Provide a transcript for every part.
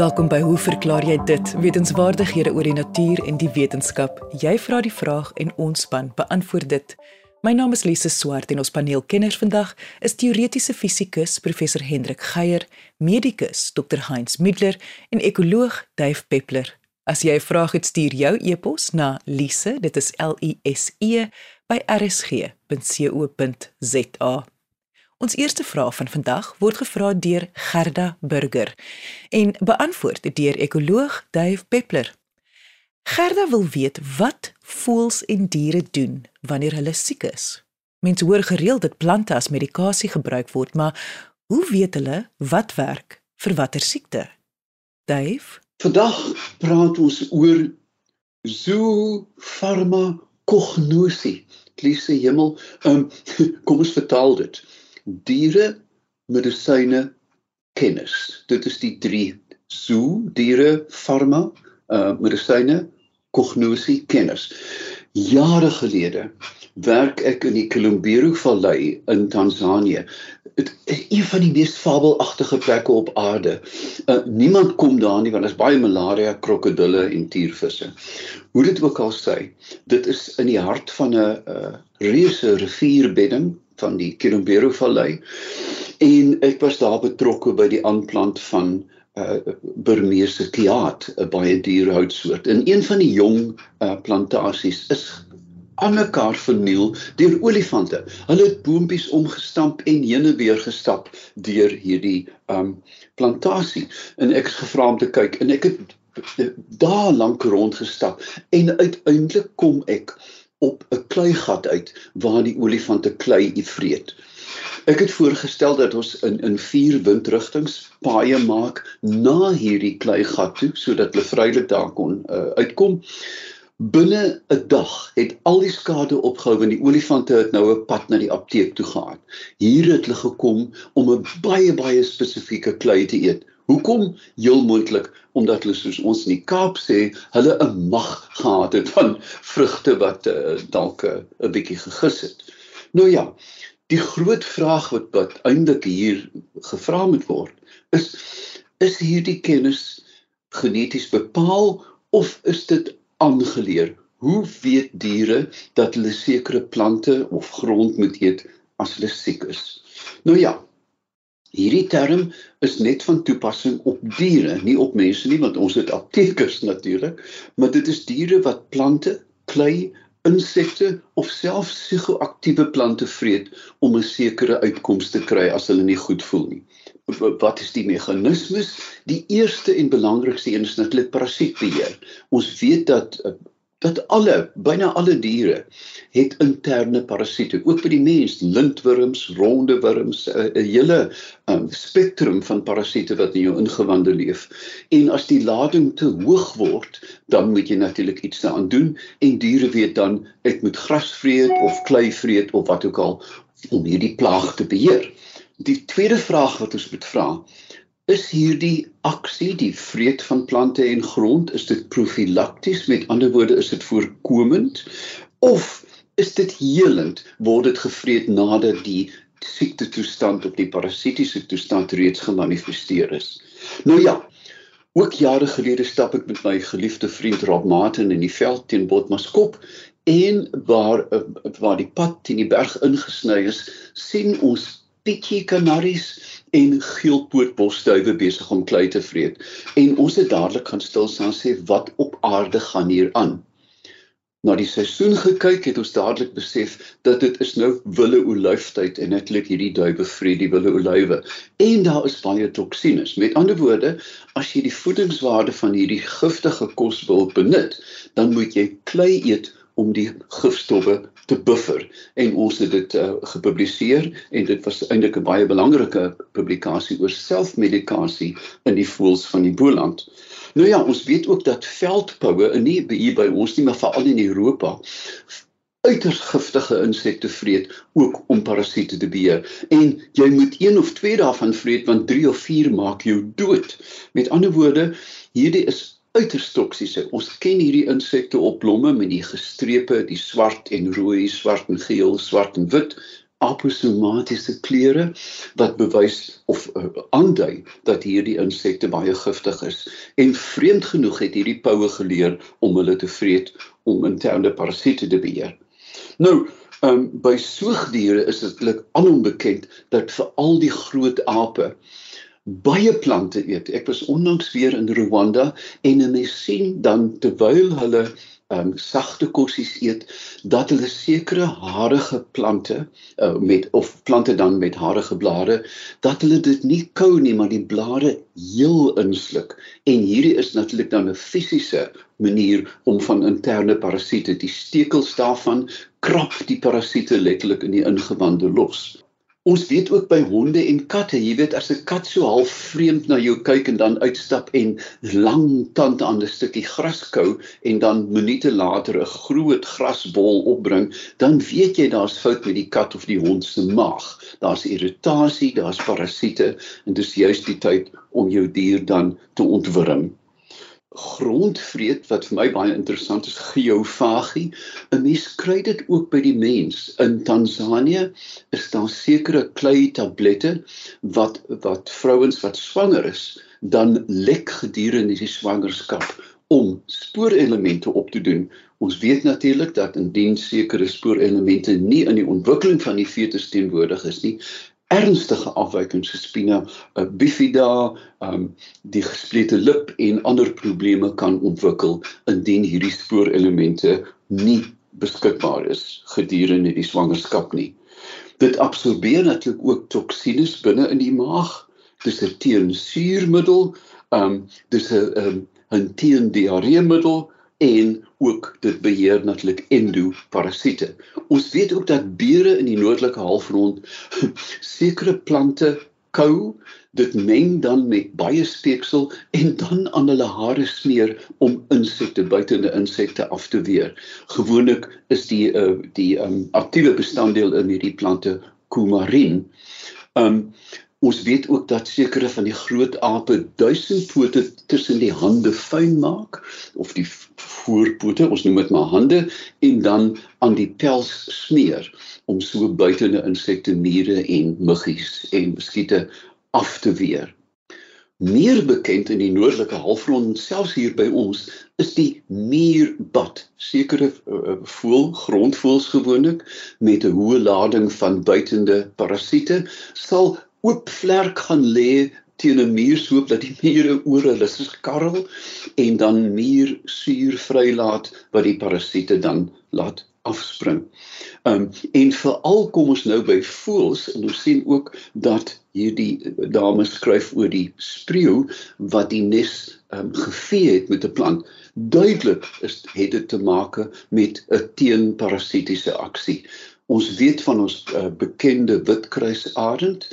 Welkom by Hoe verklaar jy dit? Wetenskapwaardighede oor die natuur en die wetenskap. Jy vra die vraag en ons span beantwoord dit. My naam is Lise Swart en ons paneelkenners vandag is teoretiese fisikus professor Hendrik Geier, medikus Dr Heinz Middler en ekoloog Dave Peppler. As jy 'n vraag het, stuur jou e-pos na lise, dit is L I S E by rsg.co.za. Ons eerste vraag van vandag word gevra deur Gerda Burger en beantwoord deur ekoloog Dave Peppler. Gerda wil weet wat voëls en diere doen wanneer hulle siek is. Mense hoor gereeld dat plante as medikasie gebruik word, maar hoe weet hulle wat werk vir watter siekte? Dave, vandag praat ons oor zoofarmakognosie. Liefse hemel, um, kom ons vertaal dit. Diere, medisyne, kennis. Dit is die drie zoo diere, farma, uh medisyne, kognosie, kennis. Jare gelede werk ek in die Kilombero Vallei in Tansanië. Dit is een van die mees fabelagtige plekke op aarde. Uh, niemand kom daar nie want daar's baie malaria, krokodille en tiervisse. Hoe dit ook al sê, dit is in die hart van 'n uh, reuse rivierbedding van die Kilombero Vallei. En ek was daar betrokke by die aanplant van uh Burmeese kiaat, 'n baie duur houtsoort. En een van die jong uh plantasies is aan mekaar verniel deur olifante. Hulle het boontjies omgestamp en heen en weer gestap deur hierdie um plantasie. En ek is gevra om te kyk en ek het daar lank rondgestap en uiteindelik kom ek op 'n kleigat uit waar die olifante klei vreet. Ek het voorgestel dat ons in in vier windrigtings paaie maak na hierdie klei gat toe sodat hulle vrylik daar kon uh, uitkom. Binne 'n dag het al die skade opgehou en die olifante het nou 'n pad na die apteek toe gegaan. Hier het hulle gekom om 'n baie baie spesifieke klei te eet. Hoekom? Heel moontlik omdat hulle soos ons in die Kaap sê, hulle 'n mag gehad het van vrugte wat uh, dalk eh, 'n uh, bietjie gegis het. Nou ja, die groot vraag wat wat eintlik hier gevra moet word is is hierdie kennis geneties bepaal of is dit aangeleer hoe weet diere dat hulle sekere plante of grond moet eet as hulle siek is nou ja hierdie term is net van toepassing op diere nie op mense nie want ons het aptekers natuurlik maar dit is diere wat plante klei insekte of selfs psigoaktiewe plante vreet om 'n sekere uitkoms te kry as hulle nie goed voel nie. Wat is die meganismes? Die eerste en belangrikste een is natuurlik parasietbeheer. Ons weet dat dat alle byna alle diere het interne parasiete ook by die mens lintwurms ronde wurms 'n hele um, spektrum van parasiete wat in jou ingewande leef. En as die lading te hoog word dan moet jy natuurlik iets daaraan doen en diere weet dan ek moet gras vreet of klei vreet of wat ook al om hierdie plaag te beheer. Die tweede vraag wat ons moet vra is hierdie aksie die vreet van plante en grond? Is dit profilakties? Met ander woorde is dit voorkomend? Of is dit helend? Word dit gevreet nadat die siekte toestand of die parasitiese toestand reeds gemanifesteer is? Nou ja ook jare gelede stap ek met my geliefde vriend Rob Martin in die veld teen Botmaskop en waar waar die pad teen die berg ingesny is sien ons Pietjie kanaries en geelpootbosduwe besig om klei te vreet. En ons het dadelik gaan stil staan sê wat op aarde gaan hier aan. Na die seisoen gekyk het ons dadelik besef dat dit is nou wille olyftyd en netlik hierdie duwe vreet die wille olywe en daar is baie toksines. Met ander woorde, as jy die voedingswaarde van hierdie giftige kos wil benut, dan moet jy klei eet om die gifstowwe te buffer en ons het dit uh, gepubliseer en dit was eintlik 'n baie belangrike publikasie oor selfmedikasie in die voëls van die Boland. Nou ja, ons weet ook dat veldpoue in nie hier by ons nie, maar veral in Europa uiters giftige insekte vreet ook om parasiete te beheer en jy moet een of twee daarvan vreet want 3 of 4 maak jou dood. Met ander woorde, hierdie is uiters toksiese. Ons ken hierdie insekte op blomme met die gestrepe, die swart en rooi, swart en geel, swart en wit aposomatiese kleure wat bewys of uh, aandui dat hierdie insekte baie giftig is. En vreemd genoeg het hierdie poue geleer om hulle te vreet om interne parasiete te beheer. Nou, um, by soogdiere is dit eintlik alonbekend dat vir al die groot ape baie plante eet. Ek was onlangs weer in Rwanda en mens sien dan terwyl hulle um sagte kossies eet dat hulle sekere harige plante uh, met of plante dan met harige blare dat hulle dit nie kou nie maar die blare heel insluk en hierdie is natuurlik dan 'n fisiese manier om van interne parasiete die stekels daarvan krap die parasiete letterlik in die ingewande los Ons weet ook by honde en katte, jy weet as 'n kat so half vreemd na jou kyk en dan uitstap en lang tand aan 'n stukkie gras kou en dan minute later 'n groot grasbol opbring, dan weet jy daar's fout met die kat of die hond se maag. Daar's irritasie, daar's parasiete en dis juist die tyd om jou dier dan te ontwurm grondvreet wat vir my baie interessant is geofagie. 'n Mens kry dit ook by die mens. In Tansanië is daar sekere klei tablette wat wat vrouens wat swanger is, dan lek gedurende die swangerskap om spoorelemente op te doen. Ons weet natuurlik dat indien sekere spoorelemente nie in die ontwikkeling van die fetus teenwoordig is nie, ernstige afwykings gespina, 'n uh, bifida, um die gesplete lip en ander probleme kan ontwikkel indien hierdie spoorelemente nie beskikbaar is gedurende die swangerskap nie. Dit absorbeer natuurlik ook toksines binne in die maag. Dis 'n teensuurmiddel, um dis 'n um, 'n teendiareemiddel en ook dit beheer natuurlik endoparasiete. Ons weet ook dat beere in die noordelike halfrond sekere plante kou, dit meng dan met baie speeksel en dan aan hulle hare smeer om insekte buitende insekte af te weer. Gewoonlik is die uh, die um, aktiewe bestanddeel in hierdie plante coumarin. Um Ons weet ook dat sekere van die groot ape duisend pote tussen die hande fyn maak of die voorpote, ons noem dit maar hande en dan aan die pels smeer om so buitende insekte, mure en muggies en muskiete af te weer. Meer bekend in die noordelike halfrond selfs hier by ons is die muurbad. Sekere uh, voël, grondvoëls gewoonlik met 'n hoë lading van buitende parasiete sal oop vlerk gaan lê teen 'n muur soop dat die mure oor hulle skarrel en dan muur suur vrylaat wat die parasiete dan laat afspring. Um en veral kom ons nou by voels en ons sien ook dat hierdie dame skryf oor die spreeu wat die nes um gevee het met 'n plant. Duidelik is het dit te maak met 'n teenparasitiese aksie. Ons weet van ons uh, bekende witkruisarend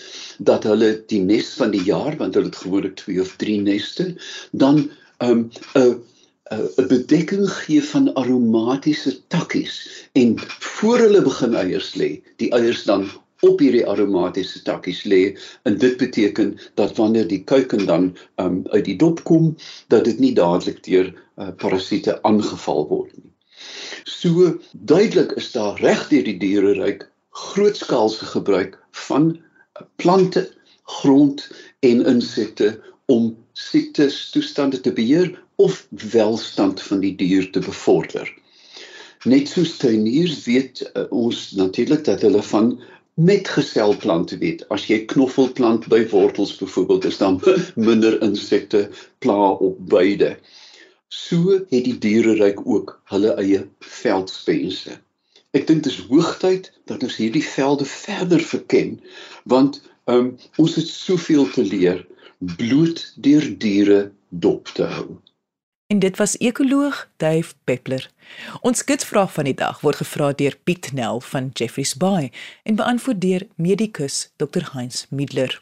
dat hulle die nes van die jaar want hulle het gewoonlik 2 of 3 neste dan 'n um, 'n 'n bedekking gee van aromatiese takkies. En voor hulle begin eiers lê die eiers dan op hierdie aromatiese takkies lê en dit beteken dat wanneer die kuiken dan um, uit die dop kom dat dit nie dadelik deur uh, parasiete aangeval word nie So duidelik is daar reg deur die diereryk grootskaalse gebruik van plante, grond en insekte om siektes toestande te beheer of welstand van die dier te bevorder. Net soos tuiniers weet uh, ons natuurlik dat hulle van metgeselplante weet. As jy knoffelplant by wortels byvoorbeeld is dan minder insekte pla op beide. So het die diereryk ook hulle eie veldspense. Ek dink dit is hoogtyd dat ons hierdie velde verder verken want um, ons het soveel te leer bloed deur diere dop te hou. En dit was ekoloog Dave Peppler. Ons gitsvraag van die dag word gevra deur Piet Nel van Jeffreys Bay en beantwoord deur medikus Dr Heinz Middler.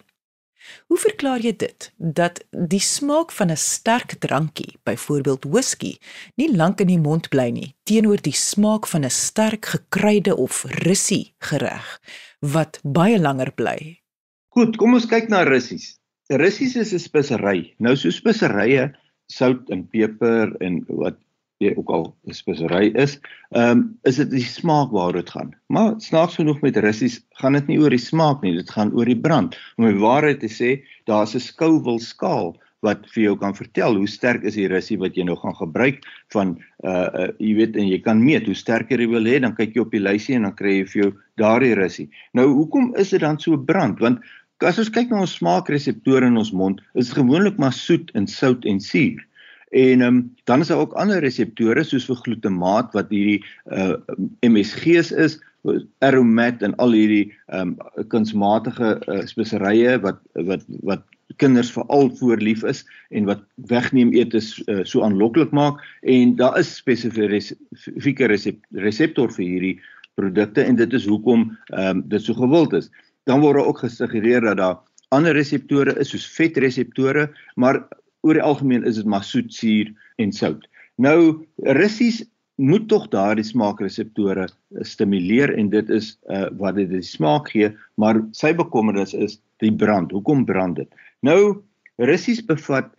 Hoe verklaar jy dit dat die smaak van 'n sterk drankie, byvoorbeeld whisky, nie lank in die mond bly nie teenoor die smaak van 'n sterk gekruide of russie gereg wat baie langer bly? Goed, kom ons kyk na russies. Russies is 'n spesery. Nou so speserye, sout en peper en wat jy ook al 'n spesery is, ehm um, is dit die smaak waaroor dit gaan. Maar snaaks genoeg met russies gaan dit nie oor die smaak nie, dit gaan oor die brand. Om die waarheid te sê, daar's 'n skouwil skaal wat vir jou kan vertel hoe sterk is die russie wat jy nou gaan gebruik van uh, uh jy weet en jy kan meet hoe sterker jy wil hê dan kyk jy op die lysie en dan kry jy vir jou daardie russie. Nou hoekom is dit dan so brand? Want as ons kyk na ons smaakreseptore in ons mond, is gewoonlik maar soet en sout en suur. En ehm um, dan is daar ook ander reseptore soos vir glutamaat wat hierdie uh MSG's is, aromat en al hierdie ehm um, kunsmatige uh, speserye wat wat wat kinders veral voorlief is en wat wegneem eet is uh, so aanloklik maak en daar is spesifieke reseptor vir hierdie produkte en dit is hoekom ehm um, dit so gewild is. Dan word ook gesuggereer dat daar ander reseptore is soos vetreseptore, maar oor die algemeen is dit maar soet, suur en sout. Nou russies moet tog daardie smaakreseptore stimuleer en dit is uh, wat dit die smaak gee, maar sy bekommernis is die brand. Hoekom brand dit? Nou russies bevat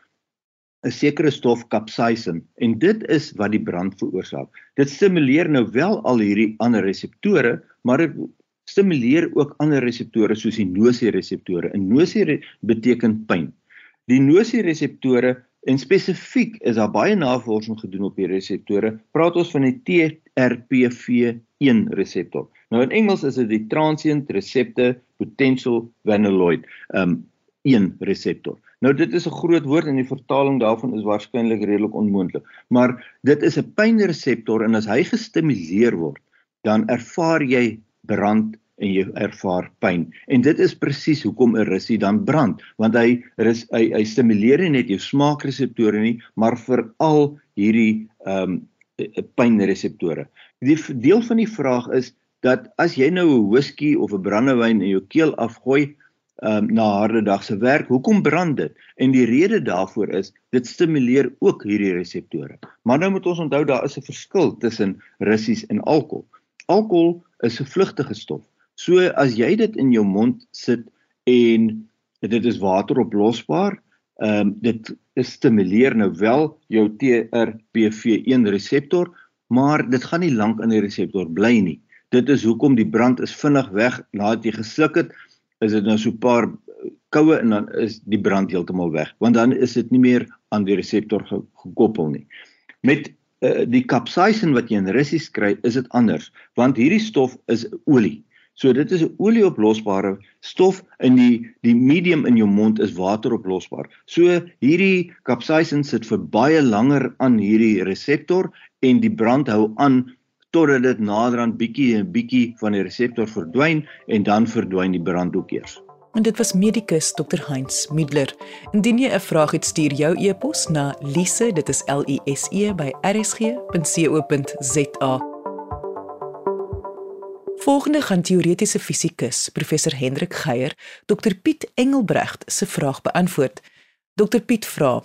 'n sekere stof capsaicin en dit is wat die brand veroorsaak. Dit stimuleer nou wel al hierdie ander reseptore, maar dit stimuleer ook ander reseptore soos die nosie-reseptore. En nosie beteken pyn. Die nosie-reseptore en spesifiek is daar baie navorsing gedoen op die reseptore. Praat ons van die TRPV1 reseptor. Nou in Engels is dit die transient receptor potential vanilloid, um 1 reseptor. Nou dit is 'n groot woord en die vertaling daarvan is waarskynlik redelik onmoontlik, maar dit is 'n pynreseptor en as hy gestimuleer word, dan ervaar jy brand en jy ervaar pyn. En dit is presies hoekom 'n russie dan brand, want hy rus hy, hy stimuleer nie net jou smaakreseptore nie, maar veral hierdie ehm um, pynreseptore. Die deel van die vraag is dat as jy nou 'n whisky of 'n brandewyn in jou keel afgooi ehm um, na harde dag se werk, hoekom brand dit? En die rede daarvoor is dit stimuleer ook hierdie reseptore. Maar nou moet ons onthou daar is 'n verskil tussen russies en alkohol. Alkohol is 'n vlugtige stof. So as jy dit in jou mond sit en dit is wateroplosbaar, ehm um, dit stimuleer nou wel jou TRPV1 reseptor, maar dit gaan nie lank in die reseptor bly nie. Dit is hoekom die brand is vinnig weg nadat jy gesluk het, is dit nou so 'n paar koue en dan is die brand heeltemal weg, want dan is dit nie meer aan die reseptor ge gekoppel nie. Met uh, die capsaicin wat jy in russies kry, is dit anders, want hierdie stof is olie. So dit is 'n olieoplosbare stof in die die medium in jou mond is wateroplosbaar. So hierdie capsaicin sit vir baie langer aan hierdie reseptor en die brand hou aan totdat dit naderhand bietjie en bietjie van die reseptor verdwyn en dan verdwyn die brand ook eers. En dit was medikus Dr Heinz Middler. Indien jy 'n vraag het, stuur jou e-pos na lise, dit is L I S E by rsg.co.za. Volgende gaan teoretiese fisikus professor Hendrik Geier Dr Piet Engelbrecht se vraag beantwoord. Dr Piet vra: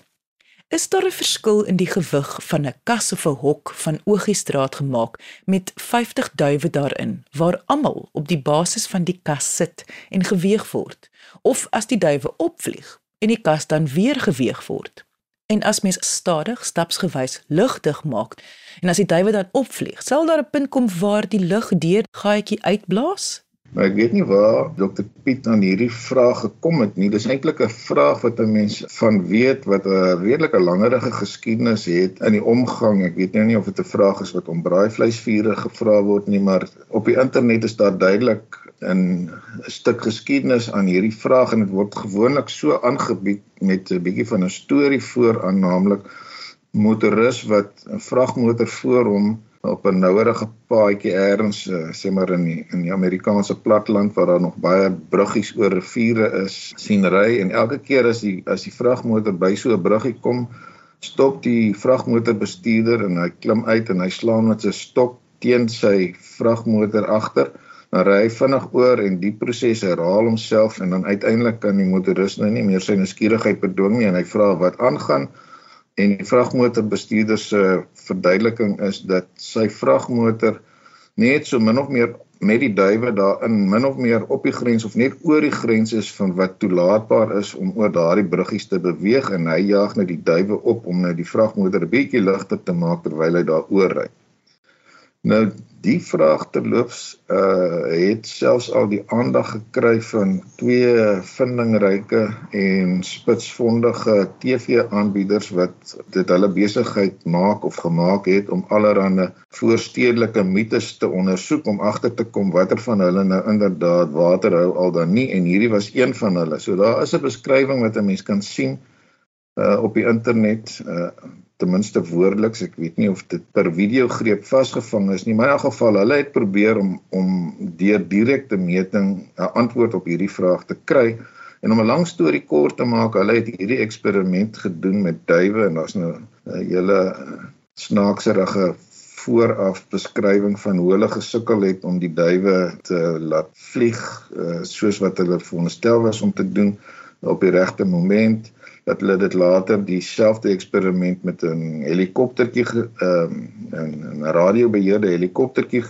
Is daar 'n verskil in die gewig van 'n kas of 'n hok van ogiestraat gemaak met 50 duwe daarin waar almal op die basis van die kas sit en geweeg word of as die duwe opvlieg en die kas dan weer geweeg word? En as mens stadig stapsgewys lugdig maak en as die duwe dan opvlieg, sal daar 'n punt kom waar die lug deur gaatjie uitblaas? Maar ek weet nie waar Dr Piet aan hierdie vraag gekom het nie. Dis eintlik 'n vraag wat 'n mens van weet wat 'n redelike langerige geskiedenis het in die omgang. Ek weet nou nie of dit 'n vraag is wat om braaivleisvure gevra word nie, maar op die internet is daar duidelik 'n stuk geskiedenis aan hierdie vraag en dit word gewoonlik so aangebied met 'n bietjie van 'n storie vooraan naamlik motoris wat 'n vragmotor voor hom op 'n nouerige paadjie eers eh, sê maar in die, in die Amerikaanse platteland waar daar nog baie bruggies oor riviere is sien ry en elke keer as die as die vragmotor by so 'n bruggie kom stop die vragmotorbestuurder en hy klim uit en hy slaan met sy stok teen sy vragmotor agter dan ry hy vinnig oor en die proses herhaal homself en dan uiteindelik kan die motoris nou nie meer sy nuuskierigheid bedwing nie en hy vra wat aangaan en die vragmotorbestuurder se verduideliking is dat sy vragmotor net so min of meer met die duwe daarin min of meer op die grens of net oor die grens is van wat toelaatbaar is om oor daardie bruggies te beweeg en hy jaag net die duwe op om net die vragmotor 'n bietjie ligter te maak terwyl hy daar oor ry. Nou die vraag terloops uh het selfs al die aandag gekry van twee vindingryke en spitsvondige TV-aanbieders wat dit hulle besigheid maak of gemaak het om allerlei voorstedelike mites te ondersoek om agter te kom watter van hulle nou inderdaad water hou al dan nie en hierdie was een van hulle. So daar is 'n beskrywing wat 'n mens kan sien uh op die internet uh ten minste woordeliks. Ek weet nie of dit per video greep vasgevang is nie, maar in elk geval hulle het probeer om om deur direkte meting 'n antwoord op hierdie vraag te kry. En om 'n lang storie kort te maak, hulle het hierdie eksperiment gedoen met duwe en daar's nou 'n hele snaakserige vooraf beskrywing van hoe hulle gesukkel het om die duwe te laat vlieg uh, soos wat hulle veronderstel was om te doen op die regte moment dat hulle dit later dieselfde eksperiment met 'n helikoptertjie ehm um, 'n radiobeheerde helikoptertjie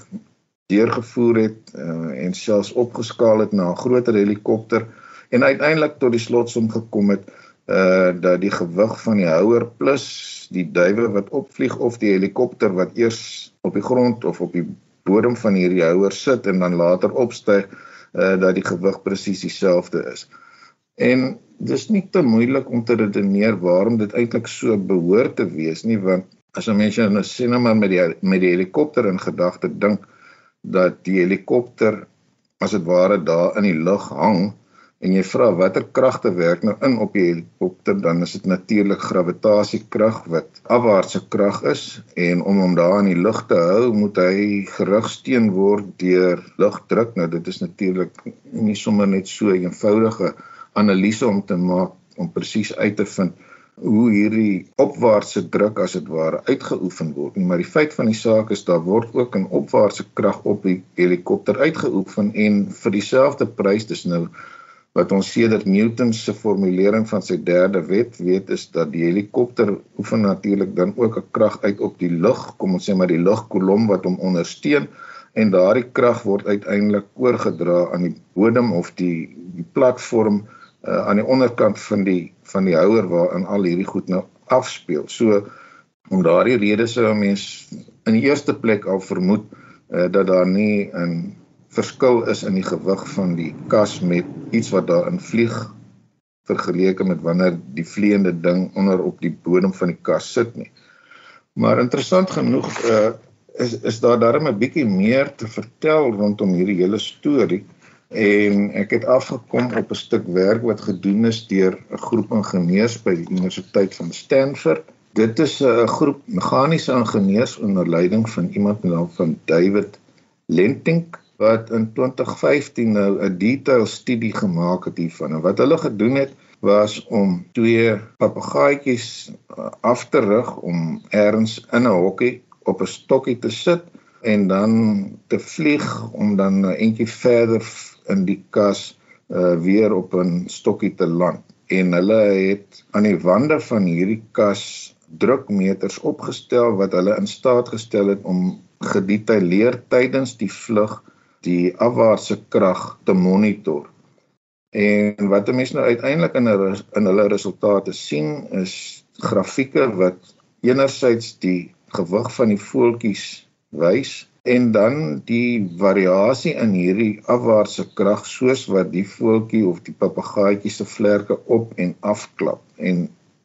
deurgevoer het uh, en selfs opgeskaal het na 'n groter helikopter en uiteindelik tot die slotsom gekom het uh dat die gewig van die houer plus die duwe wat opvlieg of die helikopter wat eers op die grond of op die bodem van hierdie houer sit en dan later opstyg uh dat die gewig presies dieselfde is. En dis nie te moeilik om te redeneer waarom dit eintlik so behoort te wees nie want as 'n mens nou sê nou maar met die met die helikopter in gedagte dink dat die helikopter as dit ware daar in die lug hang en jy vra watter kragte werk nou in op die helikopter dan is dit natuurlik gravitasiekrag wat afwaartse krag is en om hom daar in die lug te hou moet hy gerugsteun word deur lugdruk. Nou dit is natuurlik nie sommer net so 'n eenvoudige analise om te maak om presies uit te vind hoe hierdie opwaartse druk as dit ware uitgeoefen word. Maar die feit van die saak is daar word ook 'n opwaartse krag op die helikopter uitgeoefen en vir dieselfde prys dis nou wat ons sedert Newton se formulering van sy derde wet weet is dat die helikopter oefen natuurlik dan ook 'n krag uit op die lug, kom ons sê maar die lugkolom wat hom ondersteun en daardie krag word uiteindelik oorgedra aan die bodem of die die platform uh, aan die onderkant van die van die houer waarin al hierdie goed nou afspeel. So om daardie rede sou 'n mens in die eerste plek al vermoed uh, dat daar nie 'n verskil is in die gewig van die kas met iets wat daarin vlieg vergeleke met wanneer die vleiende ding onder op die bodem van die kas sit nie. Maar interessant genoeg uh, is is daar darem 'n bietjie meer te vertel rondom hierdie hele storie en ek het afgekom op 'n stuk werk wat gedoen is deur 'n groep ingenieurs by die Universiteit van Stanford. Dit is 'n groep meganiese ingenieurs onder leiding van iemand met naam van David Lentink wat in 2015 nou 'n detail studie gemaak het hiervan. En wat hulle gedoen het was om twee papegaaitjies uh, af te rig om eers in 'n hokkie op 'n stokkie te sit en dan te vlieg om dan 'n entjie verder in die kas uh, weer op 'n stokkie te land en hulle het aan die wande van hierdie kas drukmeters opgestel wat hulle in staat gestel het om gedetailleer tydens die vlug die afwaartse krag te monitor. En wat 'n mens nou uiteindelik in 'n in hulle resultate sien is grafieke wat enerzijds die gewig van die voeltjies wys en dan die variasie in hierdie afwaartse krag soos wat die voeltjie of die papegaaitjie se vlerke op en afklap en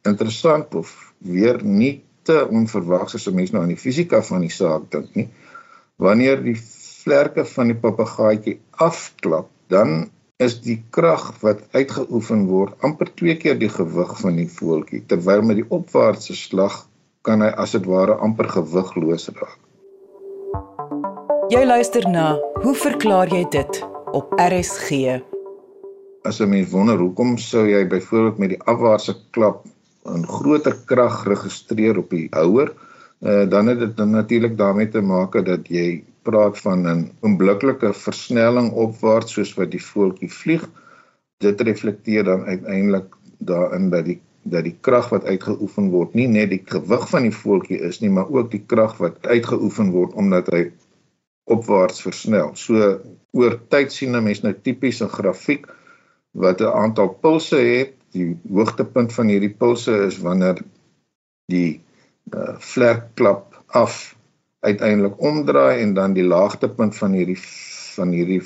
interessant of weer nie te onverwags as 'n mens nou aan die fisika van die saak dink nie. Wanneer die vlerke van die papegaaitjie afklap dan is die krag wat uitgeoefen word amper twee keer die gewig van die voeltjie terwyl met die opwaartse slag kan hy as dit ware amper gewigloos raak Jy luister na Hoe verklaar jy dit op RSG? As 'n mens wonder hoekom sou jy byvoorbeeld met die afwaartse klap 'n groter krag registreer op die houer, uh, dan het dit natuurlik daarmee te maak dat jy praat van 'n onmiddellike versnelling opwaarts soos wat die voeltjie vlieg. Dit reflekteer dan uiteindelik daarin dat die dat die krag wat uitgeoefen word nie net die gewig van die voeltjie is nie, maar ook die krag wat uitgeoefen word omdat hy opwaarts versnel. So oor tyd sien 'n mens nou tipies 'n grafiek wat 'n aantal pulse het. Die hoogtepunt van hierdie pulse is wanneer die uh, vlekklap af uiteindelik omdraai en dan die laagtepunt van hierdie van hierdie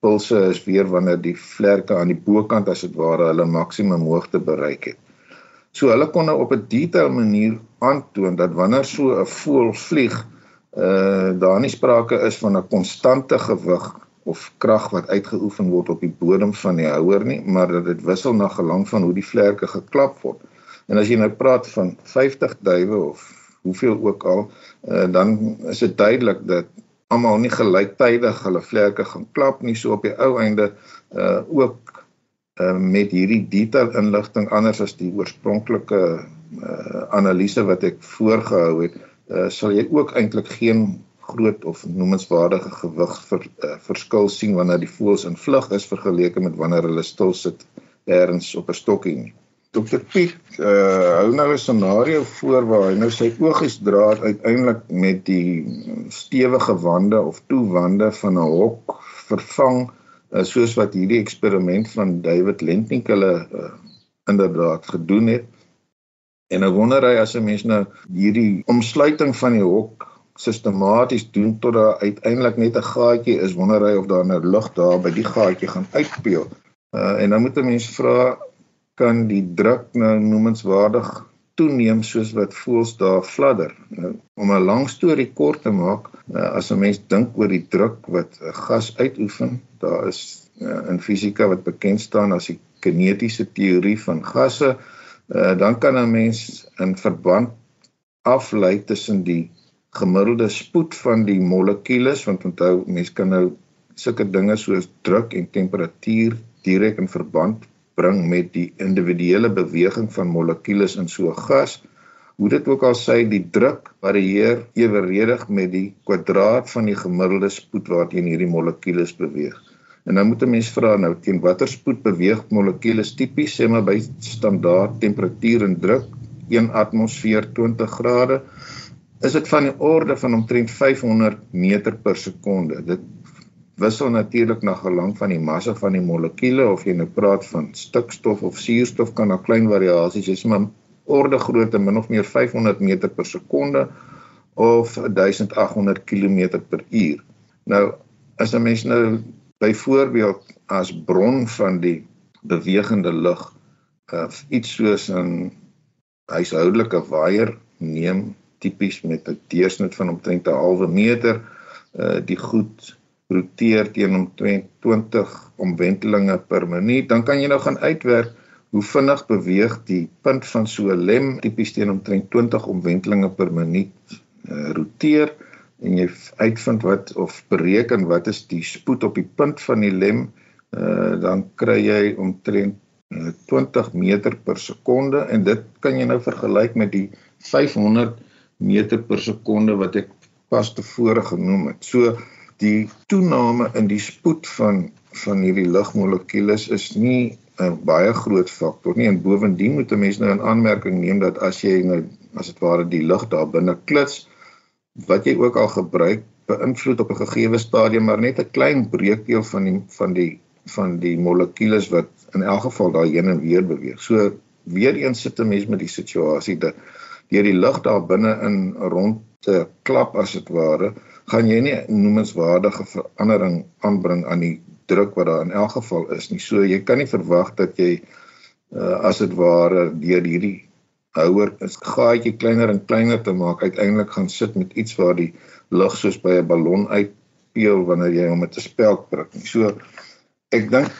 pulse is weer wanneer die vlerke aan die bokant as dit ware hulle maksimum hoogte bereik het. So hulle kon nou op 'n detail manier aantoon dat wanneer so 'n voël vlieg, uh daar nie sprake is van 'n konstante gewig of krag wat uitgeoefen word op die bodem van die houer nie, maar dat dit wissel na gelang van hoe die vlerke geklap word. En as jy nou praat van 50 duwe of hoeveel ook al, uh, dan is dit duidelik dat almal nie gelyktydig hulle vlerke gaan klap nie so op die ou einde uh ook uh, met hierdie detail inligting anders as die oorspronklike uh analise wat ek voorgehou het uh sal jy ook eintlik geen groot of noemenswaardige gewig vir uh, verskil sien wanneer die voëls in vlug is vergeleke met wanneer hulle stil sit ergens op 'n stokkie nie. Dr Piet uh hou nou 'n scenario voor waar hy nou sy oogies dra uiteindelik met die stewige wande of toewande van 'n hok vervang uh, soos wat hierdie eksperiment van David Lentink hulle uh, inderdaad gedoen het. En nou wonder hy as 'n mens nou hierdie omsluiting van die hok sistematies doen tot daar uiteindelik net 'n gaatjie is, wonder hy of daar nou lug daar by die gaatjie gaan uitpeel. Uh, en dan moet 'n mens vra kan die druk nou noemenswaardig toeneem soos wat voels daar fladder. Nou, om 'n lang storie kort te maak, nou, as 'n mens dink oor die druk wat 'n gas uitoefen, daar is uh, in fisika wat bekend staan as die kinetiese teorie van gasse, uh, dan kan 'n mens in verband aflei tussen die gemiddelde spoed van die molekules want onthou mense kan nou sulke dinge soos druk en temperatuur direk in verband bring met die individuele beweging van molekules in so 'n gas. Hoe dit ook al sê, die druk varieer eweredig met die kwadraat van die gemiddelde spoed waarteen hierdie molekules beweeg. En nou moet 'n mens vra nou teen watter spoed beweeg molekules tipies sê maar by standaard temperatuur en druk 1 atmosfeer 20 grade is dit van die orde van omtrent 500 meter per sekonde. Dit wissel natuurlik na gelang van die massa van die molekules of jy nou praat van stikstof of suurstof kan daar klein variasies wees maar orde grootte min of meer 500 meter per sekonde of 1800 km per uur. Nou as 'n mens nou byvoorbeeld as bron van die bewegende lug uh, iets soos 'n huishoudelike waier neem tipies met 'n deursnit van omtrent 'n halwe meter uh, die goed roteer teen om 20 omwentelinge per minuut, dan kan jy nou gaan uitwerk hoe vinnig beweeg die punt van so 'n lem tipies teen omtrent 20 omwentelinge per minuut uh, roteer en jy uitvind wat of bereken wat is die spoed op die punt van die lem, uh, dan kry jy omtrent uh, 20 meter per sekonde en dit kan jy nou vergelyk met die 500 meter per sekonde wat ek pas tevore genoem het. So die toename in die spoed van van hierdie lugmolekules is nie 'n baie groot faktor nie en bovendien moet 'n mens nou in aanmerking neem dat as jy nou as dit ware die lug daar binne klits wat jy ook al gebruik beïnvloed op 'n gegeewe stadium maar net 'n klein breekdeel van die van die van die molekules wat in elk geval daar heen en weer beweeg. So weer eens sit 'n mens met die situasie dat deur die lug daar binne in rond te klap as dit ware gaan jy nie noemenswaardige verandering aanbring aan die druk wat daar in elk geval is nie. So jy kan nie verwag dat jy uh, as dit ware deur hierdie houer is gaatjie kleiner en kleiner te maak uiteindelik gaan sit met iets waar die lug soos by 'n ballon uitpeel wanneer jy hom met 'n spelk prik nie. So ek dink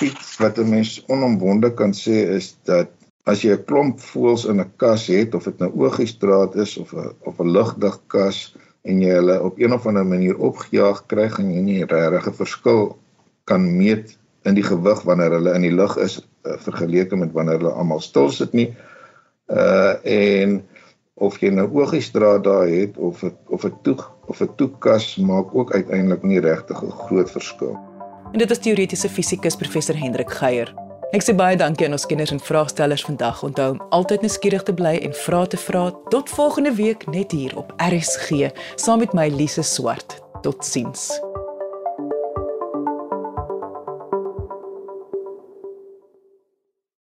iets wat 'n mens onomwonde kan sê is dat as jy 'n klomp voëls in 'n kas het of dit nou oogiestraat is of 'n of 'n lugdig kas en jy hulle op een of ander manier opgejaag kry en jy nie regtig 'n verskil kan meet in die gewig wanneer hulle in die lug is uh, vergeleke met wanneer hulle almal stil sit nie. Uh en of jy nou oogiestraat daar het of of 'n toe of 'n toekas maak ook uiteindelik nie regtig 'n groot verskil. En dit is teoretiese fisikus professor Hendrik Geier. Ek sê baie dankie aan ons kenners en vraagstellers vandag. Onthou om altyd nuuskierig te bly en vra te vra. Tot volgende week net hier op RSG saam met my Lise Swart. Totsiens.